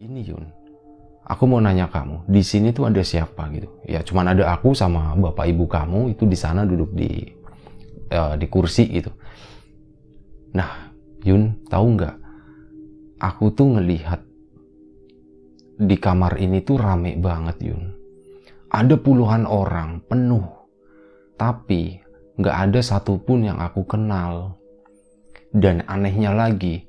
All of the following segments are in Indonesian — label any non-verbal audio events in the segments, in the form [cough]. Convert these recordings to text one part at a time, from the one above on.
Ini Yun, aku mau nanya kamu, di sini tuh ada siapa gitu? Ya cuman ada aku sama bapak ibu kamu itu di sana duduk di uh, di kursi gitu. Nah, Yun, tahu nggak? Aku tuh ngelihat di kamar ini tuh rame banget Yun. Ada puluhan orang penuh, tapi nggak ada satupun yang aku kenal. Dan anehnya lagi,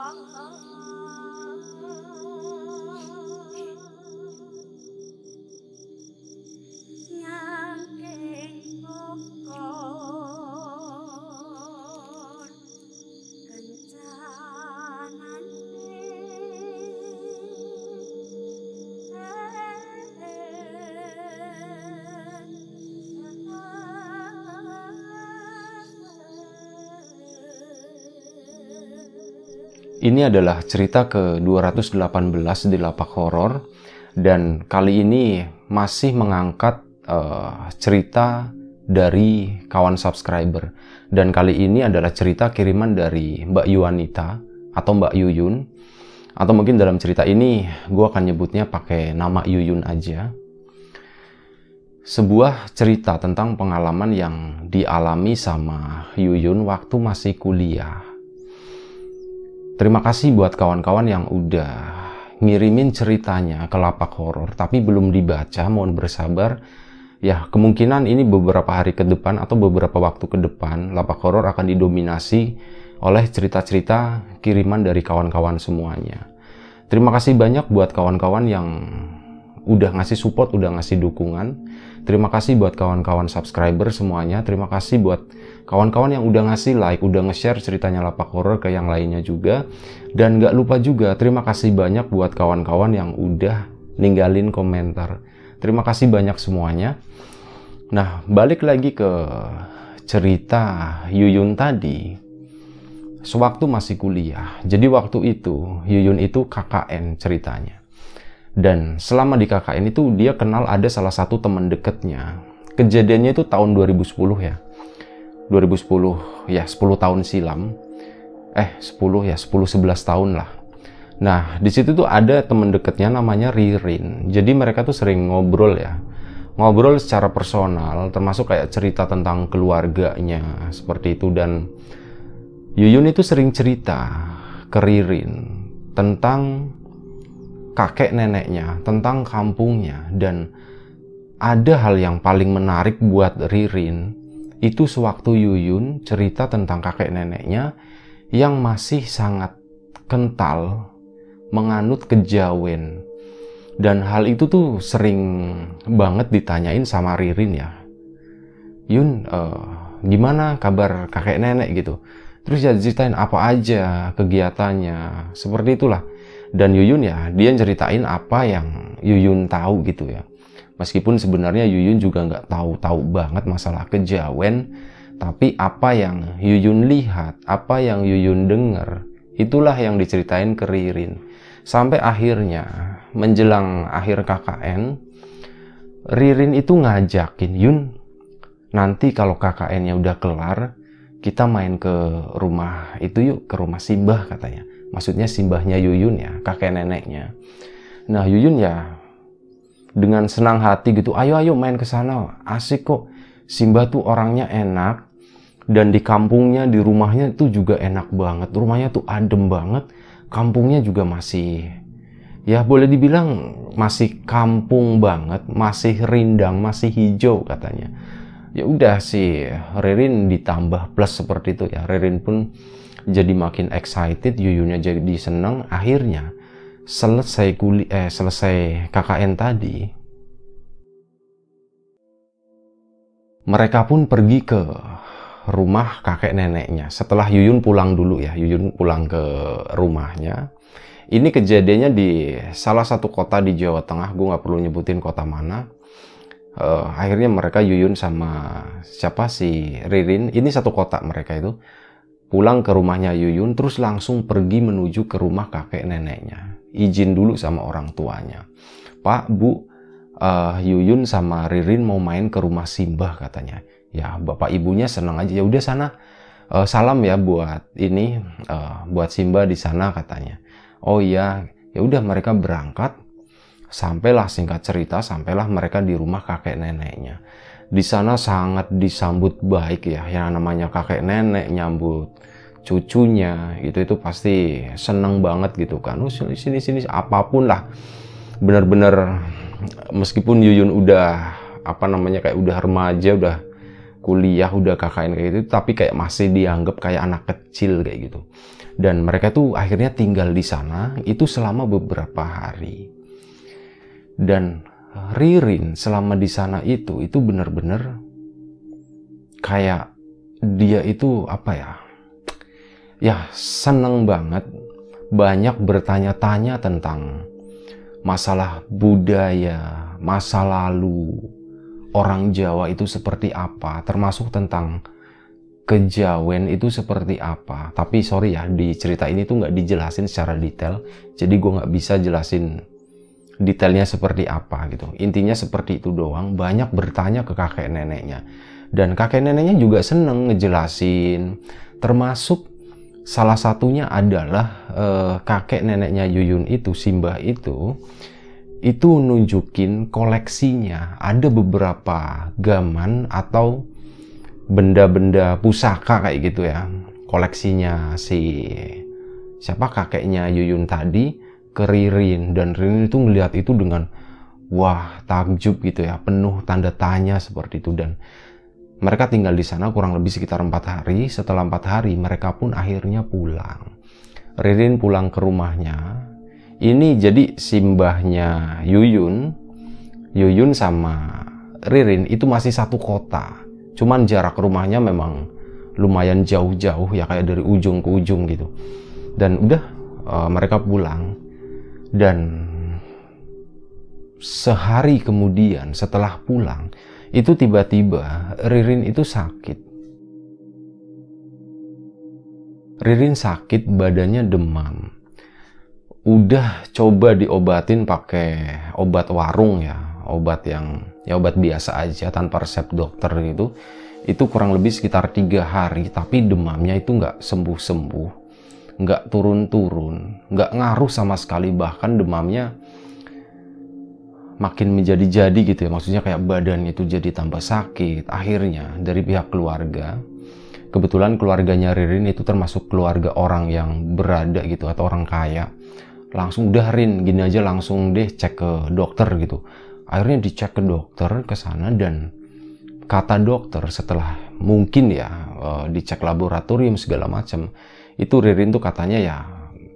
Ini adalah cerita ke-218 di Lapak Horor. Dan kali ini masih mengangkat uh, cerita dari kawan subscriber. Dan kali ini adalah cerita kiriman dari Mbak Yuanita atau Mbak Yuyun. Atau mungkin dalam cerita ini gue akan nyebutnya pakai nama Yuyun aja. Sebuah cerita tentang pengalaman yang dialami sama Yuyun waktu masih kuliah Terima kasih buat kawan-kawan yang udah ngirimin ceritanya ke lapak horor tapi belum dibaca, mohon bersabar. Ya, kemungkinan ini beberapa hari ke depan atau beberapa waktu ke depan lapak horor akan didominasi oleh cerita-cerita kiriman dari kawan-kawan semuanya. Terima kasih banyak buat kawan-kawan yang udah ngasih support, udah ngasih dukungan. Terima kasih buat kawan-kawan subscriber semuanya. Terima kasih buat kawan-kawan yang udah ngasih like, udah nge-share ceritanya lapak horror ke yang lainnya juga. Dan gak lupa juga, terima kasih banyak buat kawan-kawan yang udah ninggalin komentar. Terima kasih banyak semuanya. Nah, balik lagi ke cerita Yuyun tadi. Sewaktu masih kuliah, jadi waktu itu Yuyun itu KKN ceritanya. Dan selama di KKN itu dia kenal ada salah satu teman deketnya. Kejadiannya itu tahun 2010 ya. 2010 ya 10 tahun silam. Eh 10 ya 10 11 tahun lah. Nah di situ tuh ada temen deketnya namanya Ririn. Jadi mereka tuh sering ngobrol ya. Ngobrol secara personal termasuk kayak cerita tentang keluarganya seperti itu. Dan Yuyun itu sering cerita ke Ririn tentang kakek neneknya, tentang kampungnya dan ada hal yang paling menarik buat Ririn itu sewaktu Yuyun cerita tentang kakek neneknya yang masih sangat kental menganut kejawen. Dan hal itu tuh sering banget ditanyain sama Ririn ya. Yun, uh, gimana kabar kakek nenek gitu. Terus ya ceritain apa aja kegiatannya, seperti itulah. Dan Yuyun ya, dia ceritain apa yang Yuyun tahu gitu ya. Meskipun sebenarnya Yuyun juga nggak tahu-tahu banget masalah kejawen, tapi apa yang Yuyun lihat, apa yang Yuyun dengar, itulah yang diceritain ke Ririn. Sampai akhirnya, menjelang akhir KKN, Ririn itu ngajakin, Yun, nanti kalau KKN-nya udah kelar, kita main ke rumah itu yuk, ke rumah Simbah katanya. Maksudnya Simbahnya Yuyun ya, kakek neneknya. Nah Yuyun ya dengan senang hati gitu ayo ayo main ke sana asik kok. Simba tuh orangnya enak dan di kampungnya di rumahnya itu juga enak banget. Rumahnya tuh adem banget kampungnya juga masih ya boleh dibilang masih kampung banget masih rindang masih hijau katanya. Ya udah sih Ririn ditambah plus seperti itu ya. Ririn pun jadi makin excited Yuyunya jadi seneng akhirnya selesai kuli eh selesai KKN tadi mereka pun pergi ke rumah kakek neneknya. Setelah Yuyun pulang dulu ya Yuyun pulang ke rumahnya. Ini kejadiannya di salah satu kota di Jawa Tengah, gue nggak perlu nyebutin kota mana. Uh, akhirnya mereka Yuyun sama siapa? Si Ririn, ini satu kota mereka itu pulang ke rumahnya Yuyun, terus langsung pergi menuju ke rumah kakek neneknya. Izin dulu sama orang tuanya. Pak, Bu, uh, Yuyun sama Ririn mau main ke rumah Simbah katanya. Ya, bapak ibunya senang aja. Ya udah sana. Uh, salam ya buat ini, uh, buat Simba di sana katanya oh iya ya udah mereka berangkat sampailah singkat cerita sampailah mereka di rumah kakek neneknya di sana sangat disambut baik ya. Yang namanya kakek nenek nyambut cucunya itu itu pasti seneng banget gitu kan. Oh, sini sini sini apa pun lah. Bener-bener meskipun Yuyun udah apa namanya kayak udah remaja udah kuliah udah KKN kayak gitu tapi kayak masih dianggap kayak anak kecil kayak gitu. Dan mereka tuh akhirnya tinggal di sana itu selama beberapa hari. Dan Ririn selama di sana itu itu benar-benar kayak dia itu apa ya ya seneng banget banyak bertanya-tanya tentang masalah budaya masa lalu orang Jawa itu seperti apa termasuk tentang kejawen itu seperti apa. Tapi sorry ya, di cerita ini tuh nggak dijelasin secara detail. Jadi gue nggak bisa jelasin detailnya seperti apa gitu. Intinya seperti itu doang. Banyak bertanya ke kakek neneknya. Dan kakek neneknya juga seneng ngejelasin. Termasuk salah satunya adalah eh, kakek neneknya Yuyun itu, Simbah itu, itu nunjukin koleksinya. Ada beberapa gaman atau benda-benda pusaka kayak gitu ya koleksinya si siapa kakeknya Yuyun tadi ke Ririn. Dan Ririn itu ngelihat itu dengan wah takjub gitu ya. Penuh tanda tanya seperti itu. Dan mereka tinggal di sana kurang lebih sekitar empat hari. Setelah empat hari mereka pun akhirnya pulang. Ririn pulang ke rumahnya. Ini jadi simbahnya Yuyun. Yuyun sama Ririn itu masih satu kota. Cuman jarak rumahnya memang lumayan jauh-jauh ya kayak dari ujung ke ujung gitu. Dan udah uh, mereka pulang dan sehari kemudian setelah pulang itu tiba-tiba Ririn itu sakit. Ririn sakit, badannya demam. Udah coba diobatin pakai obat warung ya, obat yang ya obat biasa aja tanpa resep dokter gitu itu kurang lebih sekitar tiga hari tapi demamnya itu nggak sembuh-sembuh nggak turun-turun nggak ngaruh sama sekali. Bahkan demamnya makin menjadi-jadi gitu ya. Maksudnya kayak badan itu jadi tambah sakit. Akhirnya dari pihak keluarga kebetulan keluarganya Ririn itu termasuk keluarga orang yang berada gitu atau orang kaya. Langsung udah Rin gini aja langsung deh cek ke dokter gitu. Akhirnya dicek ke dokter ke sana dan kata dokter setelah mungkin ya uh, dicek laboratorium segala macam itu Ririn tuh katanya ya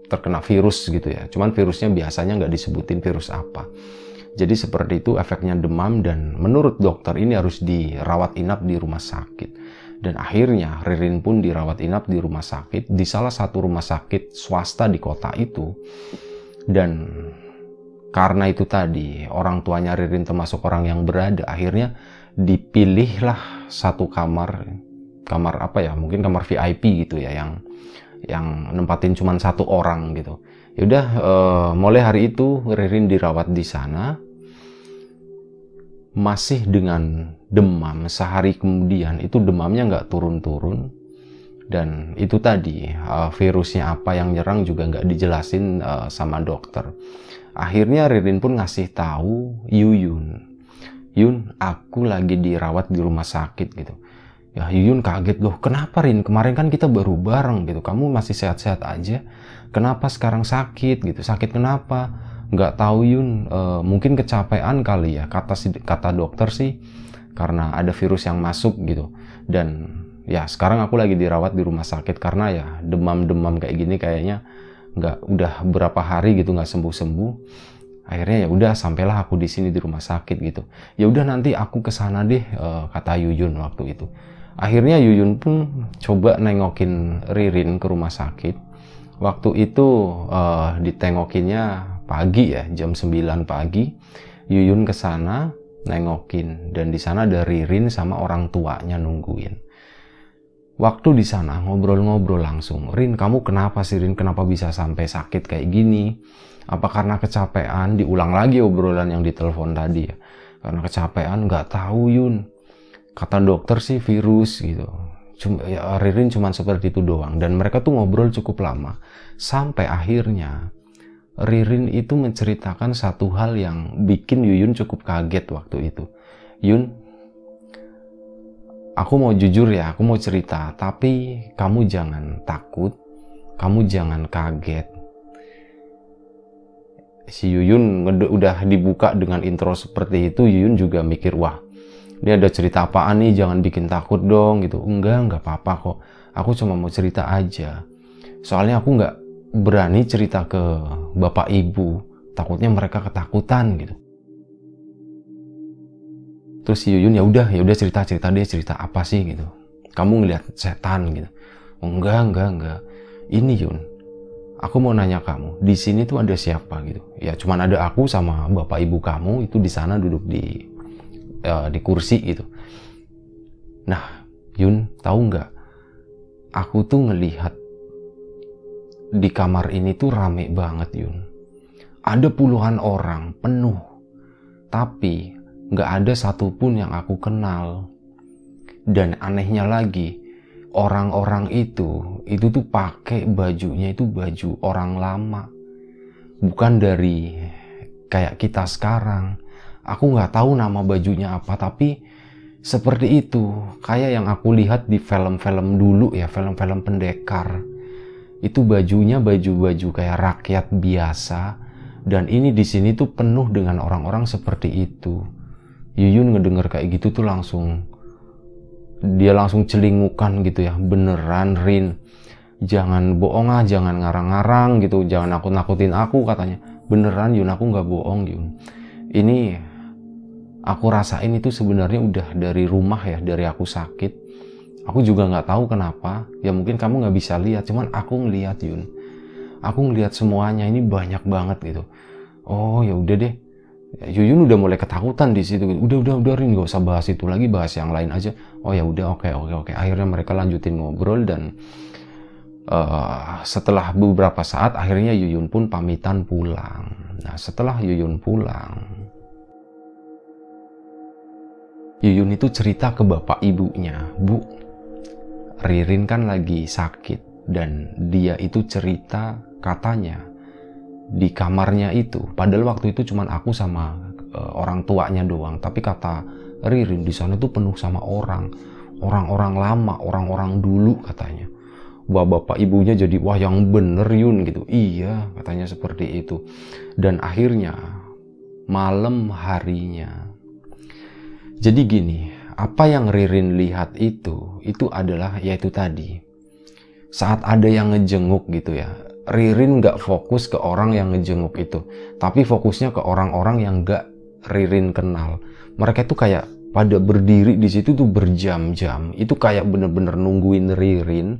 terkena virus gitu ya. Cuman virusnya biasanya nggak disebutin virus apa. Jadi seperti itu efeknya demam dan menurut dokter ini harus dirawat inap di rumah sakit. Dan akhirnya Ririn pun dirawat inap di rumah sakit di salah satu rumah sakit swasta di kota itu. Dan karena itu tadi orang tuanya Ririn termasuk orang yang berada akhirnya dipilihlah satu kamar kamar apa ya mungkin kamar VIP gitu ya yang yang nempatin cuma satu orang gitu yaudah uh, mulai hari itu Ririn dirawat di sana masih dengan demam sehari kemudian itu demamnya nggak turun-turun dan itu tadi uh, virusnya apa yang nyerang juga nggak dijelasin uh, sama dokter Akhirnya Ririn pun ngasih tahu Yuyun. Yun, aku lagi dirawat di rumah sakit gitu. Ya Yuyun kaget loh, kenapa Rin? Kemarin kan kita baru bareng gitu, kamu masih sehat-sehat aja. Kenapa sekarang sakit gitu? Sakit kenapa? Nggak tahu Yun, e, mungkin kecapean kali ya. Kata kata dokter sih, karena ada virus yang masuk gitu. Dan ya sekarang aku lagi dirawat di rumah sakit karena ya demam-demam kayak gini kayaknya nggak udah berapa hari gitu nggak sembuh sembuh akhirnya ya udah sampailah aku di sini di rumah sakit gitu ya udah nanti aku ke sana deh uh, kata Yuyun waktu itu akhirnya Yuyun pun coba nengokin Ririn ke rumah sakit. Waktu itu uh, ditengokinnya pagi ya jam 9 pagi. Yuyun ke sana nengokin. Dan di sana ada Ririn sama orang tuanya nungguin. Waktu di sana ngobrol-ngobrol langsung. Rin kamu kenapa sih Rin? Kenapa bisa sampai sakit kayak gini? Apa karena kecapean? Diulang lagi obrolan yang ditelepon tadi ya. Karena kecapean nggak tahu Yun kata dokter sih virus gitu cuma ya, Ririn cuma seperti itu doang dan mereka tuh ngobrol cukup lama sampai akhirnya Ririn itu menceritakan satu hal yang bikin Yuyun cukup kaget waktu itu. Yun, aku mau jujur ya, aku mau cerita, tapi kamu jangan takut, kamu jangan kaget. Si Yuyun udah dibuka dengan intro seperti itu, Yuyun juga mikir, wah, ini ada cerita apaan nih, jangan bikin takut dong gitu. Enggak, enggak apa-apa kok. Aku cuma mau cerita aja. Soalnya aku nggak berani cerita ke bapak ibu. Takutnya mereka ketakutan gitu. Terus si Yuyun ya udah ya udah cerita cerita dia cerita apa sih? Gitu. Kamu ngeliat setan gitu. Oh, enggak enggak enggak. Ini Yun aku mau nanya kamu di sini tuh ada siapa? Gitu. Ya cuman ada aku sama bapak ibu kamu itu di sana duduk di uh, di kursi gitu nah Yun tahu nggak aku tuh ngelihat di kamar ini tuh rame banget Yun. Ada puluhan orang penuh, tapi nggak ada satupun yang aku kenal. Dan anehnya lagi, orang-orang itu itu tuh pakai bajunya itu baju orang lama, bukan dari kayak kita sekarang. Aku nggak tahu nama bajunya apa, tapi seperti itu, kayak yang aku lihat di film-film dulu ya, film-film pendekar. Itu bajunya baju-baju kayak rakyat biasa. Dan ini di sini tuh penuh dengan orang-orang seperti itu. Yuyun ngedenger kayak gitu tuh langsung dia langsung celingukan gitu ya. Beneran Rin. Jangan bohong ah jangan ngarang-ngarang gitu. Jangan aku nakutin aku katanya. Beneran Yun aku nggak bohong Yun. Ini aku rasain itu sebenarnya udah dari rumah ya dari aku sakit Aku juga nggak tahu kenapa. Ya mungkin kamu nggak bisa lihat, cuman aku ngeliat Yun. Aku ngeliat semuanya ini banyak banget gitu. Oh ya udah deh. Yuyun udah mulai ketakutan di situ. Udah udah udah Rin gak usah bahas itu lagi, bahas yang lain aja. Oh ya udah oke okay, oke okay, oke. Okay. Akhirnya mereka lanjutin ngobrol dan uh, setelah beberapa saat akhirnya Yuyun pun pamitan pulang. Nah setelah Yuyun pulang, Yuyun itu cerita ke bapak ibunya, Bu, Ririn kan lagi sakit dan dia itu cerita katanya di kamarnya itu. Padahal waktu itu cuma aku sama uh, orang tuanya doang. Tapi kata Ririn di sana itu penuh sama orang. Orang-orang lama orang-orang dulu katanya. Bapak-bapak ibunya jadi wah yang bener Yun gitu. Iya katanya seperti itu. Dan akhirnya malam harinya jadi gini apa yang Ririn lihat itu, itu adalah yaitu tadi. Saat ada yang ngejenguk gitu ya, Ririn nggak fokus ke orang yang ngejenguk itu, tapi fokusnya ke orang-orang yang nggak Ririn kenal. Mereka itu kayak pada berdiri di situ tuh berjam-jam. Itu kayak bener-bener nungguin Ririn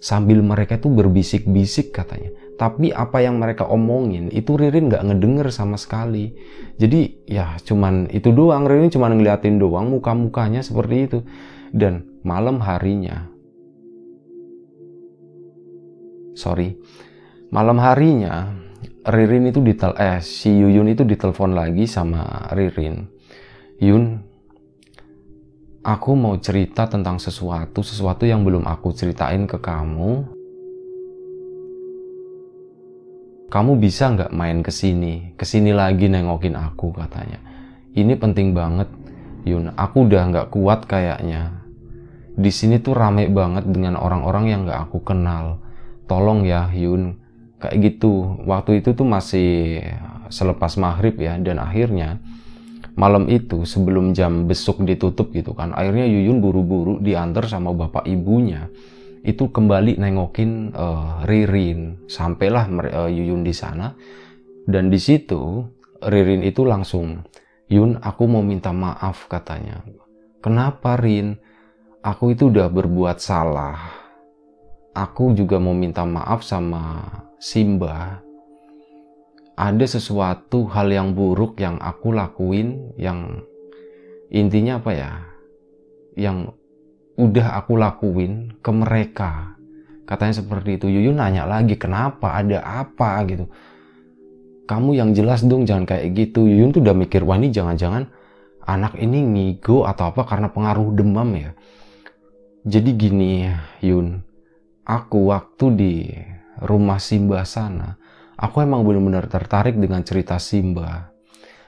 sambil mereka tuh berbisik-bisik katanya tapi apa yang mereka omongin itu Ririn nggak ngedenger sama sekali. Jadi ya cuman itu doang Ririn cuman ngeliatin doang muka-mukanya seperti itu. Dan malam harinya sorry malam harinya Ririn itu ditel eh si Yuyun itu ditelepon lagi sama Ririn. Yun aku mau cerita tentang sesuatu sesuatu yang belum aku ceritain ke kamu kamu bisa nggak main ke sini, ke sini lagi nengokin aku katanya. Ini penting banget, Yun. Aku udah nggak kuat kayaknya. Di sini tuh rame banget dengan orang-orang yang nggak aku kenal. Tolong ya, Yun. Kayak gitu. Waktu itu tuh masih selepas maghrib ya, dan akhirnya malam itu sebelum jam besuk ditutup gitu kan, akhirnya Yuyun buru-buru diantar sama bapak ibunya itu kembali nengokin uh, Ririn sampailah uh, Yuyun di sana dan di situ Ririn itu langsung Yun aku mau minta maaf katanya kenapa Rin aku itu udah berbuat salah aku juga mau minta maaf sama Simba. Ada sesuatu hal yang buruk yang aku lakuin yang intinya apa ya? Yang udah aku lakuin ke mereka. Katanya seperti itu. Yuyun nanya lagi, kenapa? Ada apa gitu. Kamu yang jelas dong, jangan kayak gitu. Yuyun tuh udah mikir, wah ini jangan-jangan anak ini ngigo atau apa karena pengaruh demam ya. Jadi gini, Yun. Aku waktu di rumah Simba sana, aku emang benar-benar tertarik dengan cerita Simba.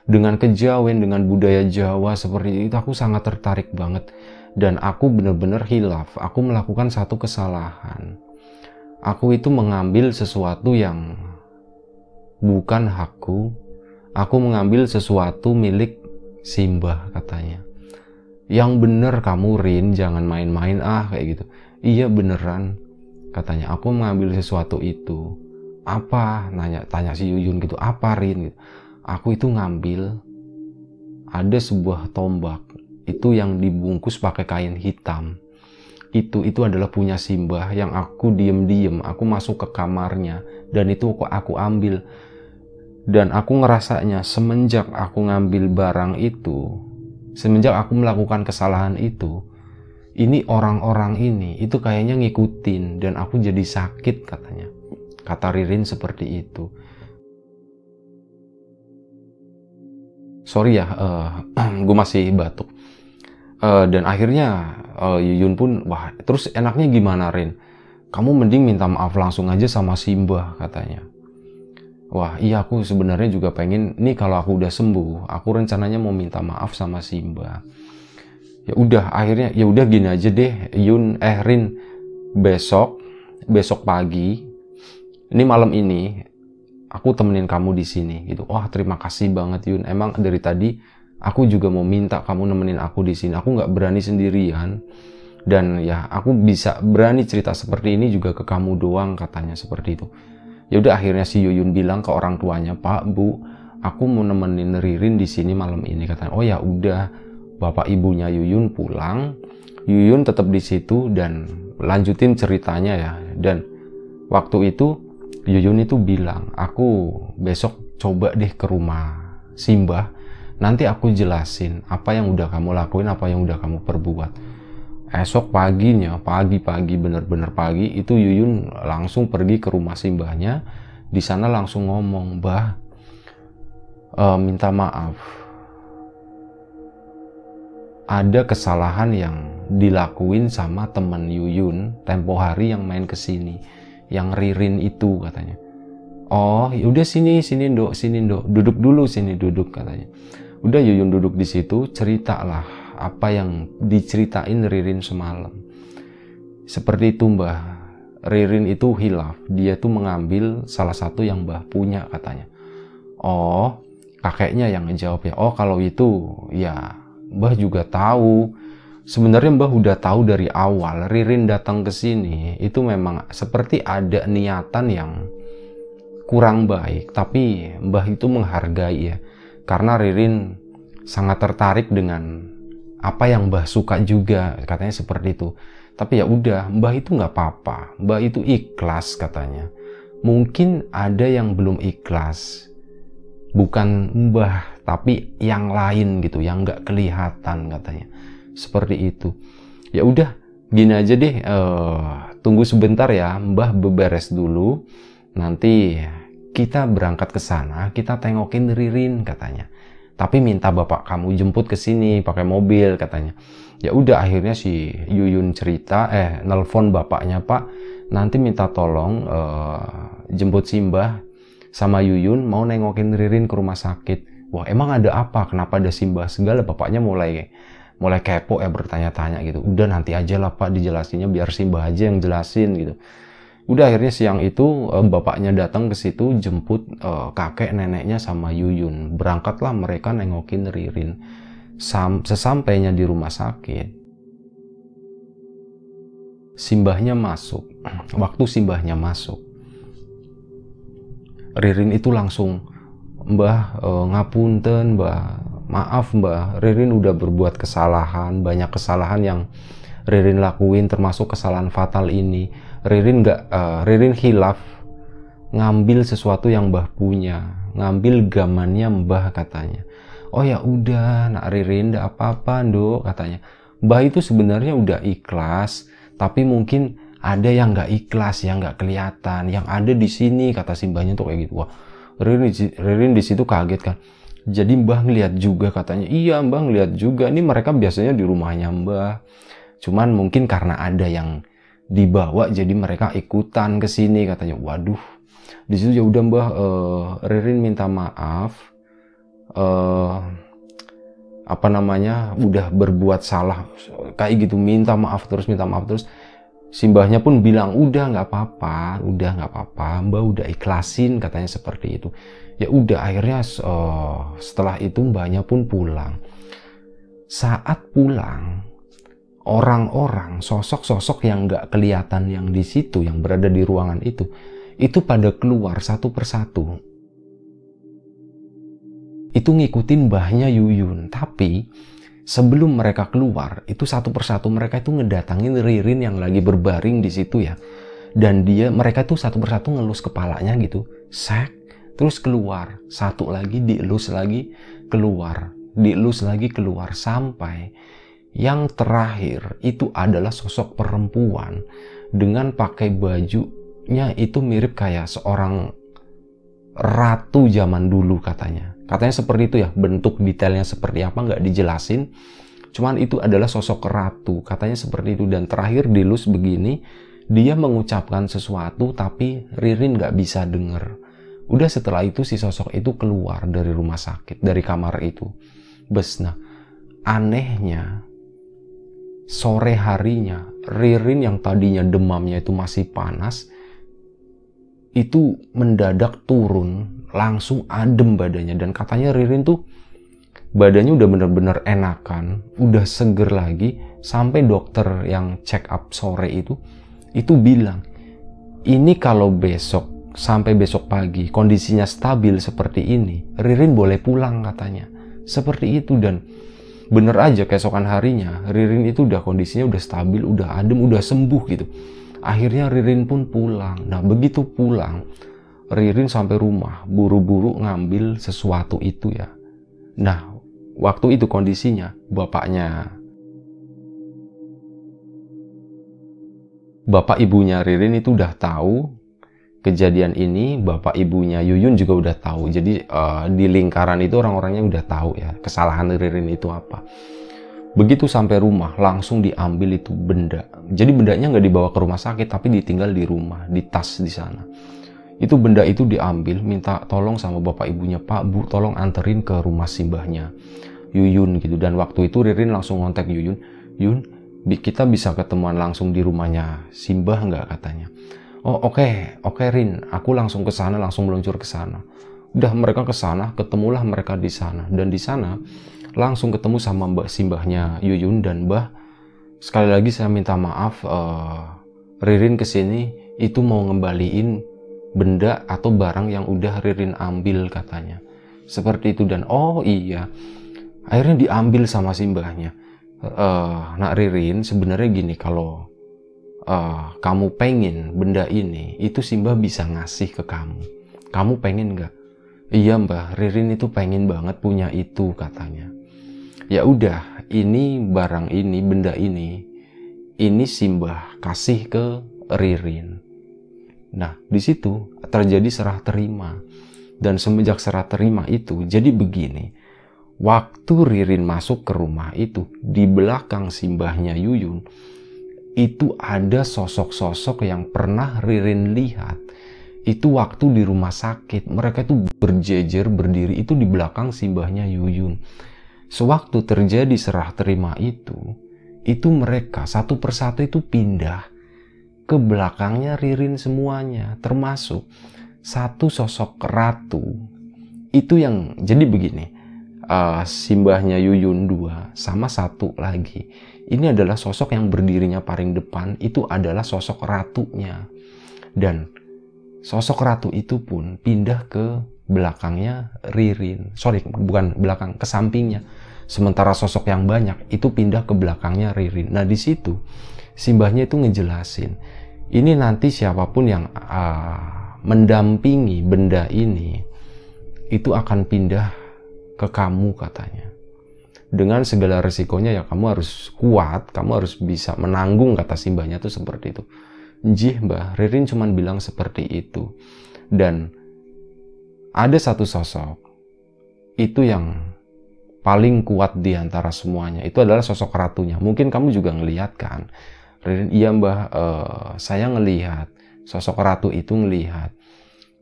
Dengan kejawen, dengan budaya Jawa seperti itu, aku sangat tertarik banget dan aku benar-benar hilaf. Aku melakukan satu kesalahan. Aku itu mengambil sesuatu yang bukan hakku. Aku mengambil sesuatu milik Simba katanya. Yang bener kamu Rin, jangan main-main ah kayak gitu. Iya beneran katanya. Aku mengambil sesuatu itu. Apa? Nanya tanya si Yuyun gitu. Apa Rin? Gitu. Aku itu ngambil ada sebuah tombak itu yang dibungkus pakai kain hitam. Itu itu adalah punya Simbah yang aku diem-diem aku masuk ke kamarnya dan itu kok aku ambil. Dan aku ngerasanya semenjak aku ngambil barang itu semenjak aku melakukan kesalahan itu ini orang-orang ini itu kayaknya ngikutin dan aku jadi sakit katanya. Kata Ririn seperti itu. Sorry ya uh, eh, [clears throat] gue masih batuk uh, dan akhirnya uh, Yuyun pun wah terus enaknya gimana Rin? Kamu mending minta maaf langsung aja sama Simba katanya. Wah iya aku sebenarnya juga pengen nih kalau aku udah sembuh aku rencananya mau minta maaf sama Simba ya udah akhirnya ya udah gini aja deh Yun eh Rin besok besok pagi ini malam ini aku temenin kamu di sini gitu. Wah terima kasih banget Yun. Emang dari tadi aku juga mau minta kamu nemenin aku di sini. Aku nggak berani sendirian. Dan ya aku bisa berani cerita seperti ini juga ke kamu doang katanya seperti itu. Ya udah akhirnya si Yuyun bilang ke orang tuanya Pak Bu aku mau nemenin Ririn di sini malam ini katanya. Oh ya udah. Bapak ibunya Yuyun pulang. Yuyun tetap di situ dan lanjutin ceritanya ya. Dan waktu itu Yuyun itu bilang aku besok coba deh ke rumah Simbah nanti aku jelasin apa yang udah kamu lakuin apa yang udah kamu perbuat. Esok paginya pagi-pagi bener-bener pagi itu Yuyun langsung pergi ke rumah simbahnya. Di sana langsung ngomong bah e, minta maaf. Ada kesalahan yang dilakuin sama temen Yuyun tempo hari yang main ke sini yang Ririn itu katanya. Oh udah sini sini dok sini dok duduk dulu sini duduk katanya Udah Yuyun duduk di situ, ceritalah apa yang diceritain Ririn semalam. Seperti itu Mbah, Ririn itu hilaf. Dia tuh mengambil salah satu yang Mbah punya katanya. Oh, kakeknya yang ngejawab ya. Oh, kalau itu ya Mbah juga tahu. Sebenarnya Mbah udah tahu dari awal Ririn datang ke sini itu memang seperti ada niatan yang kurang baik, tapi Mbah itu menghargai ya karena Ririn sangat tertarik dengan apa yang Mbah suka juga katanya seperti itu. Tapi ya udah Mbah itu nggak apa-apa. Mbah itu ikhlas katanya. Mungkin ada yang belum ikhlas. Bukan Mbah tapi yang lain gitu yang nggak kelihatan katanya. Seperti itu. Ya udah gini aja deh uh, tunggu sebentar ya. Mbah beberes dulu. Nanti kita berangkat ke sana, kita tengokin Ririn katanya. Tapi minta bapak kamu jemput ke sini pakai mobil katanya. Ya udah akhirnya si Yuyun cerita, eh nelpon bapaknya Pak, nanti minta tolong uh, jemput Simbah sama Yuyun mau nengokin Ririn ke rumah sakit. Wah emang ada apa? Kenapa ada Simbah segala? Bapaknya mulai mulai kepo ya bertanya-tanya gitu. Udah nanti aja lah Pak dijelasinnya biar Simbah aja yang jelasin gitu. Udah akhirnya siang itu uh, bapaknya datang ke situ jemput uh, kakek neneknya sama Yuyun. Berangkatlah mereka nengokin Ririn. Sam sesampainya di rumah sakit, simbahnya masuk. [clears throat] Waktu simbahnya masuk, Ririn itu langsung, Mbah uh, ngapunten, Mbah maaf Mbah, Ririn udah berbuat kesalahan, banyak kesalahan yang Ririn lakuin termasuk kesalahan fatal ini Ririn nggak uh, Ririn hilaf ngambil sesuatu yang Mbah punya, ngambil gamannya Mbah katanya. Oh ya udah, nak Ririn ndak apa-apa, Nduk katanya. Mbah itu sebenarnya udah ikhlas, tapi mungkin ada yang nggak ikhlas, yang nggak kelihatan, yang ada di sini kata simbahnya tuh kayak gitu. Wah, Ririn, Ririn di situ kaget kan. Jadi Mbah ngeliat juga katanya, iya Mbah ngeliat juga. Ini mereka biasanya di rumahnya Mbah. Cuman mungkin karena ada yang dibawa jadi mereka ikutan ke sini katanya. Waduh, di situ ya udah mbah uh, Ririn minta maaf uh, apa namanya udah berbuat salah. Kayak gitu minta maaf terus minta maaf terus. Simbahnya pun bilang udah nggak apa-apa udah nggak apa-apa. Mbak udah ikhlasin katanya seperti itu. Ya udah akhirnya uh, setelah itu mbaknya pun pulang. Saat pulang orang-orang sosok-sosok yang nggak kelihatan yang di situ yang berada di ruangan itu itu pada keluar satu persatu. Itu ngikutin mbahnya Yuyun. Tapi sebelum mereka keluar, itu satu persatu mereka itu ngedatangin Ririn yang lagi berbaring di situ ya. Dan dia, mereka itu satu persatu ngelus kepalanya gitu. Sek, terus keluar. Satu lagi dielus lagi, keluar. Dielus lagi, keluar. Sampai yang terakhir itu adalah sosok perempuan dengan pakai baju nya itu mirip kayak seorang ratu zaman dulu katanya. Katanya seperti itu ya, bentuk detailnya seperti apa nggak dijelasin. Cuman itu adalah sosok ratu, katanya seperti itu. Dan terakhir dilus begini, dia mengucapkan sesuatu tapi Ririn nggak bisa denger. Udah setelah itu si sosok itu keluar dari rumah sakit, dari kamar itu. Bes, nah anehnya sore harinya Ririn yang tadinya demamnya itu masih panas, itu mendadak turun langsung adem badannya. Dan katanya Ririn tuh badannya udah bener-bener enakan udah seger lagi sampai dokter yang check up sore itu itu bilang ini kalau besok sampai besok pagi kondisinya stabil seperti ini Ririn boleh pulang katanya. Seperti itu dan bener aja keesokan harinya Ririn itu udah kondisinya udah stabil udah adem udah sembuh gitu Akhirnya Ririn pun pulang. Nah begitu pulang, Ririn sampai rumah buru-buru ngambil sesuatu itu ya. Nah waktu itu kondisinya bapaknya bapak ibunya Ririn itu udah tahu kejadian ini bapak ibunya Yuyun juga udah tahu jadi uh, di lingkaran itu orang-orangnya udah tahu ya kesalahan Ririn itu apa Begitu sampai rumah, langsung diambil itu benda. Jadi bendanya nggak dibawa ke rumah sakit, tapi ditinggal di rumah, di tas di sana. Itu benda itu diambil, minta tolong sama bapak ibunya, Pak, Bu, tolong anterin ke rumah simbahnya. Yuyun gitu. Dan waktu itu Ririn langsung ngontek Yuyun, Yun, kita bisa ketemuan langsung di rumahnya Simbah nggak katanya. Oh oke, okay, oke okay, Rin, aku langsung ke sana, langsung meluncur ke sana. Udah mereka ke sana, ketemulah mereka di sana. Dan di sana langsung ketemu sama Mbak Simbahnya Yuyun dan Mbah. Sekali lagi saya minta maaf uh, Ririn ke sini itu mau ngembaliin benda atau barang yang udah Ririn ambil katanya. Seperti itu dan oh iya. Akhirnya diambil sama Simbahnya uh, nak Ririn sebenarnya gini kalau uh, kamu pengen benda ini itu Simbah bisa ngasih ke kamu. Kamu pengen nggak? Iya mbah. Ririn itu pengen banget punya itu katanya. Ya udah ini barang ini benda ini ini simbah kasih ke Ririn. Nah di situ terjadi serah terima. Dan semenjak serah terima itu jadi begini. Waktu Ririn masuk ke rumah itu di belakang simbahnya Yuyun itu ada sosok-sosok yang pernah Ririn lihat. Itu waktu di rumah sakit. Mereka itu berjejer berdiri. Itu di belakang simbahnya Yuyun. Sewaktu terjadi serah terima itu, itu mereka satu persatu itu pindah ke belakangnya Ririn semuanya, termasuk satu sosok ratu. Itu yang jadi begini, uh, simbahnya Yuyun dua sama satu lagi. Ini adalah sosok yang berdirinya paling depan, itu adalah sosok ratunya. Dan sosok ratu itu pun pindah ke belakangnya Ririn. Sorry, bukan belakang, ke sampingnya. Sementara sosok yang banyak itu pindah ke belakangnya Ririn. Nah di situ simbahnya itu ngejelasin, ini nanti siapa pun yang uh, mendampingi benda ini itu akan pindah ke kamu katanya. Dengan segala resikonya ya kamu harus kuat kamu harus bisa menanggung kata simbahnya tuh seperti itu. Jih mbah Ririn cuma bilang seperti itu. Dan ada satu sosok itu yang paling kuat di antara semuanya. Itu adalah sosok ratunya. Mungkin kamu juga ngelihat kan? Ririn iya mbah uh, saya ngelihat. Sosok ratu itu ngelihat.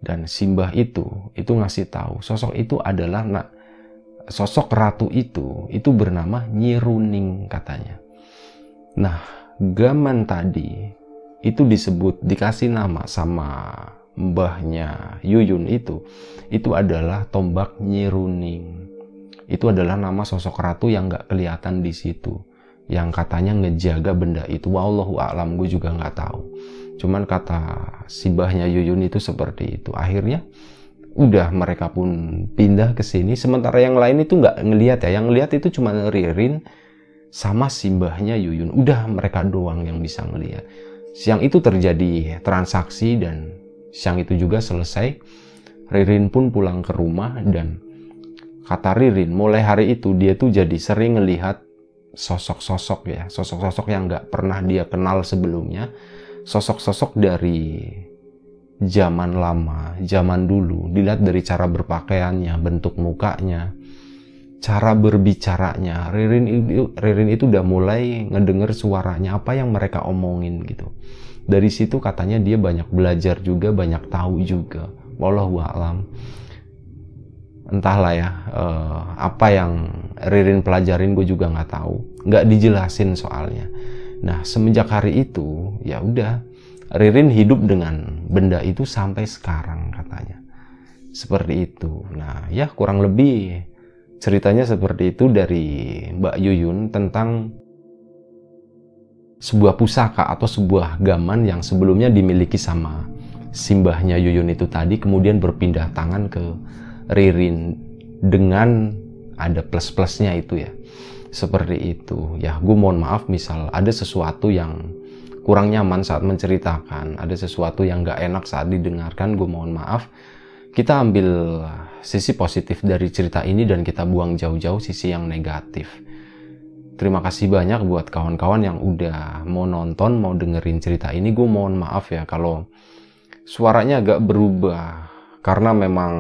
Dan simbah itu itu ngasih tahu sosok itu adalah nak sosok ratu itu itu bernama Nyiruning katanya. Nah, gaman tadi itu disebut dikasih nama sama mbahnya Yuyun itu itu adalah tombak Nyiruning. Itu adalah nama sosok ratu yang gak kelihatan di situ. Yang katanya ngejaga benda itu. Wallahu a'lam gue juga nggak tahu. Cuman kata si mbahnya Yuyun itu seperti itu. Akhirnya udah mereka pun pindah ke sini. Sementara yang lain itu nggak ngelihat ya. Yang ngelihat itu cuma Ririn sama simbahnya Yuyun. Udah mereka doang yang bisa ngelihat. Siang itu terjadi transaksi dan siang itu juga selesai Ririn pun pulang ke rumah dan kata Ririn mulai hari itu dia tuh jadi sering ngelihat sosok-sosok ya. Sosok-sosok yang nggak pernah dia kenal sebelumnya. Sosok-sosok dari zaman lama, zaman dulu, dilihat dari cara berpakaiannya, bentuk mukanya, cara berbicaranya. Ririn itu, Ririn itu udah mulai ngedenger suaranya, apa yang mereka omongin gitu. Dari situ katanya dia banyak belajar juga, banyak tahu juga. Wallahu a'lam. Entahlah ya, uh, apa yang Ririn pelajarin gue juga nggak tahu. Nggak dijelasin soalnya. Nah, semenjak hari itu, ya udah Ririn hidup dengan benda itu sampai sekarang katanya. Seperti itu. Nah, ya kurang lebih ceritanya seperti itu dari Mbak Yuyun tentang sebuah pusaka atau sebuah gaman yang sebelumnya dimiliki sama simbahnya Yuyun itu tadi kemudian berpindah tangan ke Ririn dengan ada plus-plusnya itu ya. Seperti itu. Ya, gue mohon maaf misal ada sesuatu yang kurang nyaman saat menceritakan, ada sesuatu yang gak enak saat didengarkan, gue mohon maaf. Kita ambil sisi positif dari cerita ini dan kita buang jauh-jauh sisi yang negatif. Terima kasih banyak buat kawan-kawan yang udah mau nonton, mau dengerin cerita ini. Gue mohon maaf ya kalau suaranya agak berubah karena memang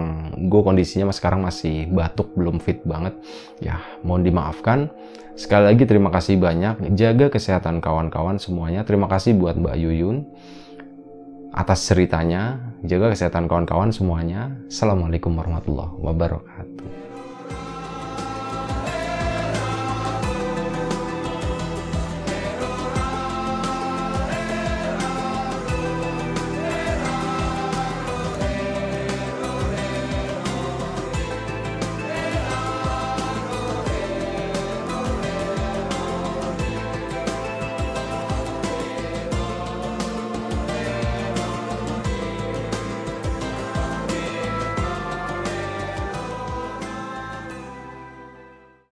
gue kondisinya sekarang masih batuk belum fit banget. Ya mohon dimaafkan. Sekali lagi terima kasih banyak. Jaga kesehatan kawan-kawan semuanya. Terima kasih buat Mbak Yuyun atas ceritanya. Jaga kesehatan kawan-kawan semuanya. Assalamualaikum warahmatullahi wabarakatuh